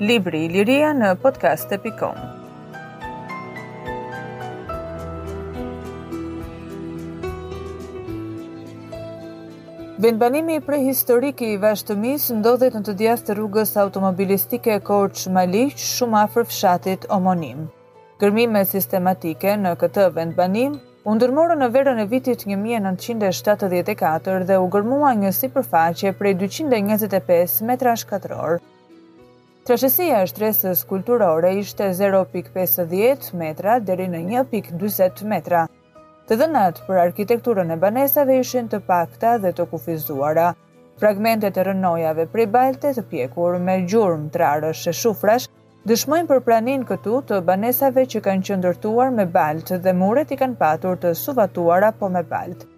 Libri Liria në podcast.com Vendbanimi prehistorik i Vashtëmisë ndodhet në të djathtë të rrugës automobilistike Korçë Maliq, shumë afër fshatit omonim. Gërmime sistematike në këtë vendbanim u ndërmorën në verën e vitit 1974 dhe u gërmua një sipërfaqe prej 225 metrash katrorë. Trashësia e shtresës kulturore ishte 0.50 metra deri në 1.40 metra. Të dhënat për arkitekturën e banesave ishin të pakta dhe të kufizuara. Fragmentet e rrënojave prej balte të pjekur me gjurmë trarësh e shufrash dëshmojnë për praninë këtu të banesave që kanë qenë ndërtuar me baltë dhe muret i kanë patur të suvatuara po me baltë.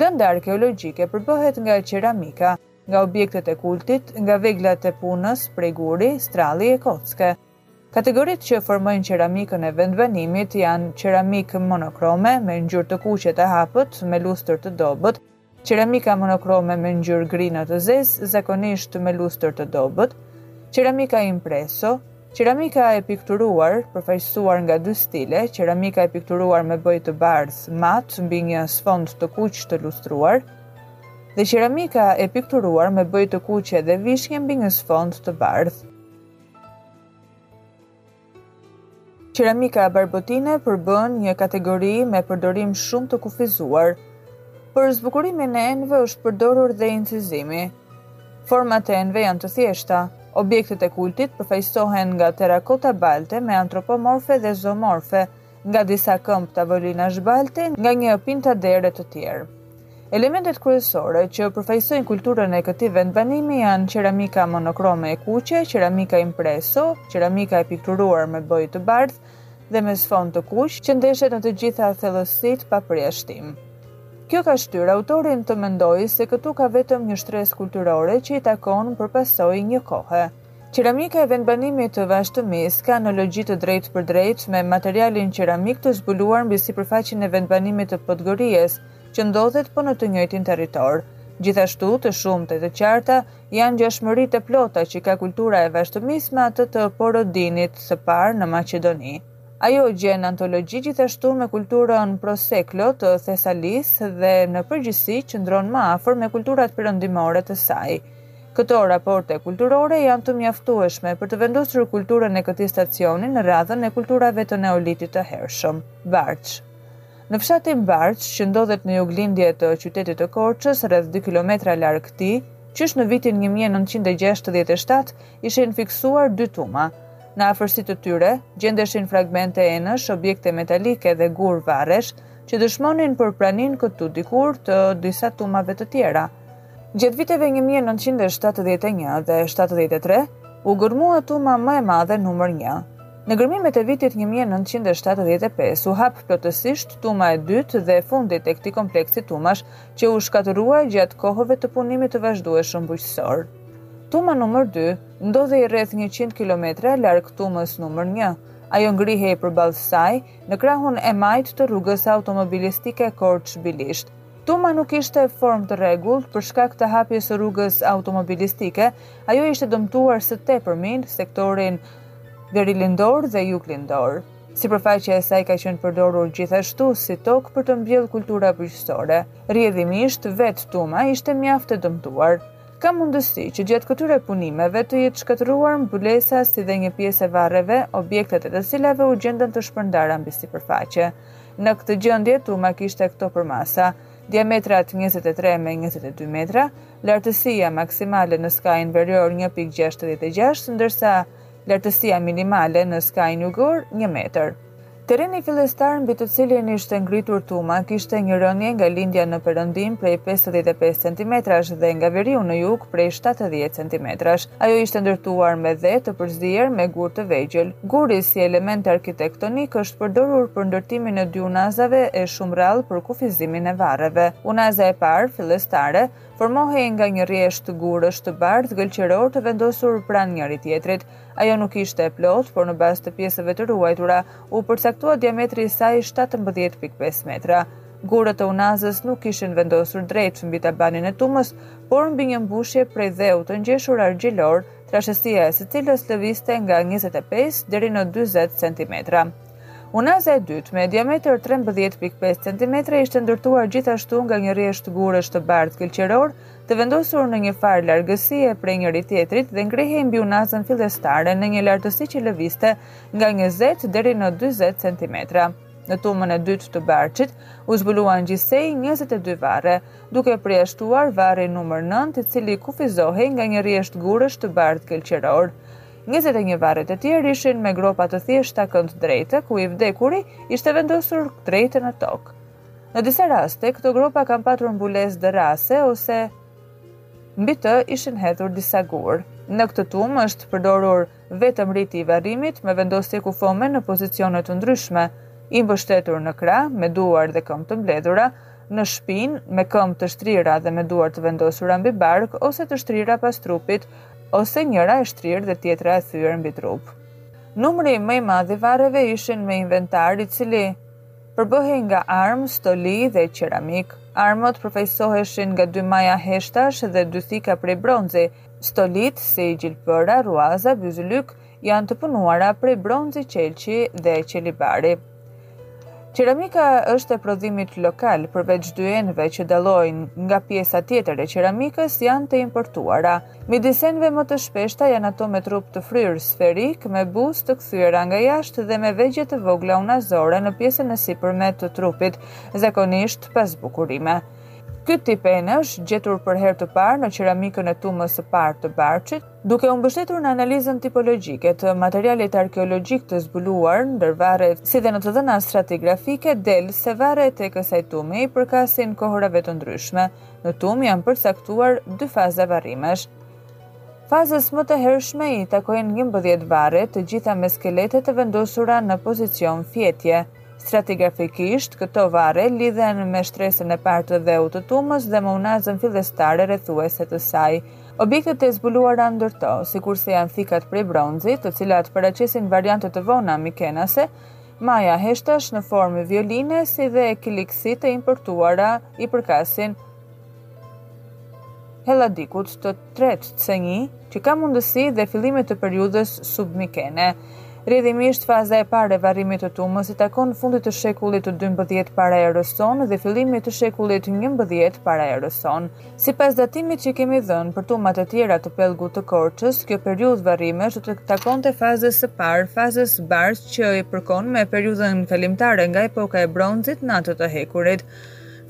Lënda arkeologjike përbëhet nga qeramika, nga objektet e kultit, nga veglat e punës prej guri, stralli e kocke. Kategoritë që formojnë qeramikën e vendbanimit janë qeramikë monokrome me ngjyrë të kuqe të hapët me lustër të dobët, qeramika monokrome me ngjyrë gri në të zezë zakonisht me lustër të dobët, qeramika impreso, qeramika e pikturuar, përfaqësuar nga dy stile, qeramika e pikturuar me bojë të bardhë mat mbi një sfond të kuq të lustruar, dhe qeramika e pikturuar me bojë të kuqe dhe vishnje mbi një sfond të bardhë. Qeramika barbotine përbën një kategori me përdorim shumë të kufizuar. Për zbukurimin e enëve është përdorur dhe incizimi. Format e enëve janë të thjeshta. Objektet e kultit përfaqësohen nga terakota balte me antropomorfe dhe zoomorfe, nga disa këmbë tavolinash balte, nga një pintaderë e të tjerë. Elementet kryesore që përfaqësojnë kulturën e këtij vendbanimi janë qeramika monokrome e kuqe, qeramika impreso, qeramika e pikturuar me bojë të bardhë dhe me sfond të kuq, që ndeshet në të gjitha thellësitë pa përjashtim. Kjo ka shtyrë autorin të mendojë se këtu ka vetëm një shtresë kulturore që i takon për pasojë një kohe. Qeramika e vendbanimit të Vashtëmisë ka antologji të drejtpërdrejtë me materialin qeramik të zbuluar mbi sipërfaqen e vendbanimit të Podgories, që ndodhet po në të njëjtin territor. Gjithashtu, të shumta e të qarta janë ngjashmëritë e plota që ka kultura e Vashtëmisë me atë të Porodinit së parë në Maqedoni. Ajo gjen antologji gjithashtu me kulturën Proseklo të Thesalisë dhe në përgjithësi qëndron më afër me kulturat perëndimore të saj. Këto raporte kulturore janë të mjaftueshme për të vendosur kulturën e këtij stacioni në radhën e kulturave të Neolitit të hershëm. Barç. Në fshatin Barç, që ndodhet në juglindje të qytetit të Korçës, rreth dy kilometra larg tij, qysh në vitin një mijë e nëntëqind e gjashtëdhjetë e shtatë ishin fiksuar dy tuma. Në afërsi të tyre, gjendeshin fragmente enësh, objekte metalike dhe gurë varresh, që dëshmonin për praninë këtu dikur të disa tumave të tjera. Gjatë viteve një mijë e nëntëqind e shtatëdhjetë e një dhe shtatëdhjetë e tre, u gërmua tuma më e madhe numër një. Në gërmimet e vitit një mijë e nëntëqind e shtatëdhjetë e pesë, u hap plotësisht tuma e dytë dhe e fundit e këtij kompleksi tumash, që u shkatërrua gjatë kohëve të punimit të vazhdueshëm bujqësor. Tuma numër dy, ndodhej rreth njëqind kilometra larg tumës numër një. Ajo ngrihej përballë saj, në krahun e majtë të rrugës automobilistike Korçë-Bilisht. Tuma nuk kishte formë të rregullt për shkak të hapjes së rrugës automobilistike, ajo ishte dëmtuar së tepërmi në sektorin verilindor dhe juglindor. Sipërfaqja e saj ka qenë përdorur gjithashtu si tokë për të mbjellë kultura bujqësore. Rrjedhimisht, vetë tuma ishte mjaft e dëmtuar. Ka mundësi që gjatë këtyre punimeve të jetë shkatërruar mbulesa si dhe një pjesë e varreve, objektet e të cilave u gjendën të shpërndara mbi sipërfaqe. Në këtë gjendje, tuma kishte këto përmasa, diametrat 23 me 22 metra, lartësia maksimale në skajin verior 1.66, ndërsa lartësia minimale në skajin jugor 1 metër. Terreni fillestar mbi të cilin ishte ngritur tuma kishte një rënie nga lindja në perëndim prej 55 cm dhe nga veriu në jug prej 70 cm. Ajo ishte ndërtuar me dhe të përzier me gurë të vegjël. Guri si element arkitektonik është përdorur për ndërtimin e dy unazave e shumë rrallë për kufizimin e varreve. Unaza e parë, fillestare, formohej nga një rresht gurësh të bardhë gëlqerorë të vendosur pranë njëri-tjetrit. Ajo nuk ishte e plotë, por në bazë të pjesëve të ruajtura u përcaktua diametri i saj 17.5 metra. Gurët e unazës nuk ishin vendosur drejt mbi tabanin e tumës, por mbi një mbushje prej dheu të ngjeshur argjilor, trashësia e së cilës lëvizte nga njëzet e pesë deri në dyzet centimetra. Unaza e dytë, me diametër trembëdhjetë pikë pesë centimetra, ishte ndërtuar gjithashtu nga një rresht gurësh të bardhë gëlqerorë, të vendosur në një farë largësie prej njëri-tjetrit dhe ngrihej mbi unazën fillestare në një lartësi që lëvizte nga njëzet deri në dyzet centimetra. Në tumën e dytë të Barçit, u zbuluan gjithsej njëzet e dy varre, duke përjashtuar varrin numër nëntë i cili kufizohej nga një rrjesht gurësh të bardhë gëlqeror. Njëzet e një varret e tjerë ishin me gropa të thjeshta kënddrejtë, ku i vdekuri ishte vendosur drejt në tokë. Në disa raste, këto gropa kanë patur mbulesë dërrase ose mbi të ishin hedhur disa gurë. Në këtë tumë është përdorur vetëm riti i varrimit me vendosje kufome në pozicione të ndryshme, i mbështetur në krah me duar dhe këmbë të mbledhura, në shpinë, me këmbë të shtrira dhe me duar të vendosura mbi bark ose të shtrira pas trupit, ose njëra e shtrirë dhe tjetra e thyer mbi trup. Numri më i madh i varreve ishin me inventar i cili përbëhej nga armë, stoli dhe qeramikë. Armët përfaqësoheshin nga dy maja heshtash dhe dy thika prej bronzi. Stolitë, si gjilpëra, rruaza, byzylyk, janë të punuara prej bronzi qelqi dhe qelibari. Qeramika është e prodhimit lokal, përveç dy enëve që dallojnë nga pjesa tjetër e qeramikës janë të importuara. Midis enëve më të shpeshta janë ato me trup të fryrë, sferik, me buzë të kthyera nga jashtë dhe me vegje të vogla unazore në pjesën e sipërme të trupit, zakonisht pa zbukurime. Ky tip enësh, gjetur për herë të parë në qeramikën e tumës së parë të Barçit, Duke u mbështetur në analizën tipologjike të materialit arkeologjik të zbuluar ndër varre, si dhe në të dhëna stratigrafike, del se varret e kësaj tume i përkasin kohërave të ndryshme. Në tumë janë përcaktuar dy faza varrimesh. Fazës më të hershme i takojnë njëmbëdhjetë varre, të gjitha me skelete të vendosura në pozicion fjetje. Stratigrafikisht, këto varre lidhen me shtresën e parë të dheut të tumës dhe me unazën fillestare rrethuese të saj. Objektet e zbuluara ndër to, sikurse janë thikat prej bronzi, të cilat paraqesin variante të vona mikenase, maja heshtash në formë violine, si dhe kilikset e importuara i përkasin Helladikut të tretë C një, që ka mundësi dhe fillimit të periudhës submikene. Rrjedhimisht faza e parë e varrimit të tumës i takon fundit të shekullit të 12 para erës sonë dhe fillimit të shekullit të 11 para erës sonë. Sipas datimit që kemi dhënë për tumat e tjera të pellgut të Korçës, kjo periudhë varrimesh do të takonte fazës së parë, fazës Barç që i përkon me periudhën kalimtare nga epoka e bronzit në atë të hekurit.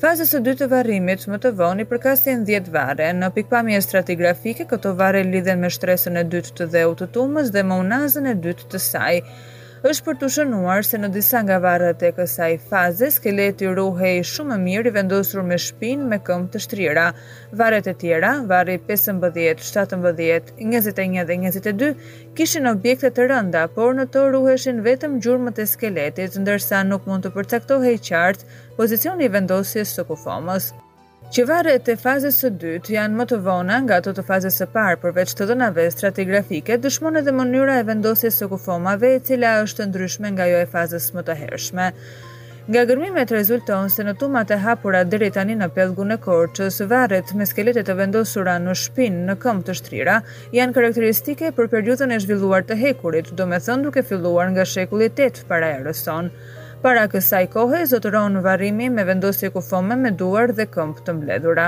Fazës së dytë të varrimit, më të vonë, i përkasin 10 varre. Në pikëpamje stratigrafike, këto varre lidhen me shtresën e dytë të dheut të tumës dhe me unazën e dytë të saj. Është për t'u shënuar se në disa nga varret e kësaj faze, skeleti ruhej shumë mirë i vendosur me shpinë me këmbë të shtrira. Varret e tjera, varri pesëmbëdhjetë, shtatëmbëdhjetë, njëzet e një dhe njëzet e dy, kishin objekte të rënda, por në to ruheshin vetëm gjurmët e skeletit, ndërsa nuk mund të përcaktohej qartë pozicioni i vendosjes së kufomës. Që varret e fazës së dytë janë më të vona nga ato të fazës së parë, përveç të dhënave stratigrafike, dëshmon edhe mënyra e vendosjes së kufomave e cila është e ndryshme nga ajo e fazës më të hershme. Nga gërmimet rezulton se në tumat e hapura deri tani në pellgun e Korçës, varret me skelete të vendosura në shpinë në këmbë të shtrira janë karakteristike për periudhën e zhvilluar të hekurit, domethënë duke filluar nga shekulli tetë para erës sonë. Para kësaj kohe zotëron varrimi me vendosje kufome me duar dhe këmbë të mbledhura.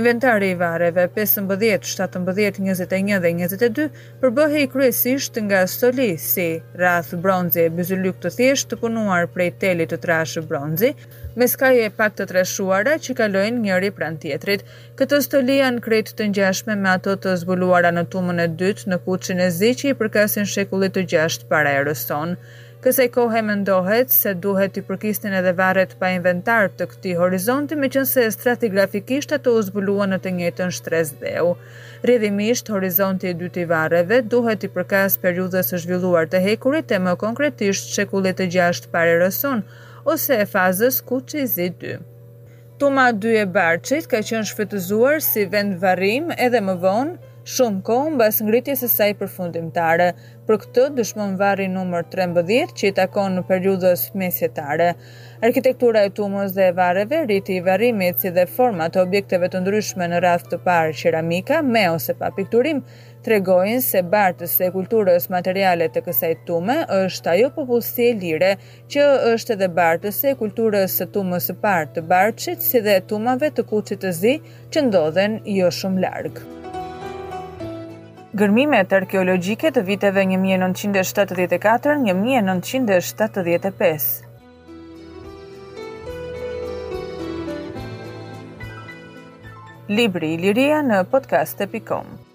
Inventari i varreve, pesëmbëdhjetë, shtatëmbëdhjetë, njëzet e një dhe njëzet e dy, përbëhej kryesisht nga stoli, si, rrathë bronzi e byzylykë të thjeshtë të punuar prej teli të trashë bronzi, me skaje pak të trashuara që kalojnë njëri pranë tjetrit. Këto stoli janë krejt të ngjashme me ato të zbuluara në tumën e dytë në Kuçin e Zi që i përkasin shekullit të gjashtë para erës sonë. Kësaj kohe mendohet se duhet t'i përkisnin edhe varret pa inventar të këtij horizonti, meqenëse stratigrafikisht ato u zbuluan në të njëjtën shtresë dheu. Rrjedhimisht, horizonti i dytë i varreve duhet t'i përkasë periudhës së zhvilluar të hekurit e më konkretisht shekullit të gjashtë para erës sonë, ose fazës Kuç i Zi dy. Tuma dy e Barçit ka qenë shfrytëzuar si vendvarrim edhe më vonë, shumë kohë mbas ngritjes së saj përfundimtare. Për këtë dëshmon varri numër trembëdhjetë që i takon periudhës mesjetare. Arkitektura e tumës dhe e varreve, riti i varrimit si dhe format e objekteve të ndryshme në radhë të parë qeramika me ose pa pikturim tregojnë se bartëse e kulturës materiale të kësaj tume është ajo popullsi ilire që është edhe bartëse e kulturës së tumës së parë të Barçit, si dhe tumave të Kuçit të Zi, që ndodhen jo shumë larg. Gërmimet arkeologjike të viteve 1974-1975. Libri Liria në podcast.com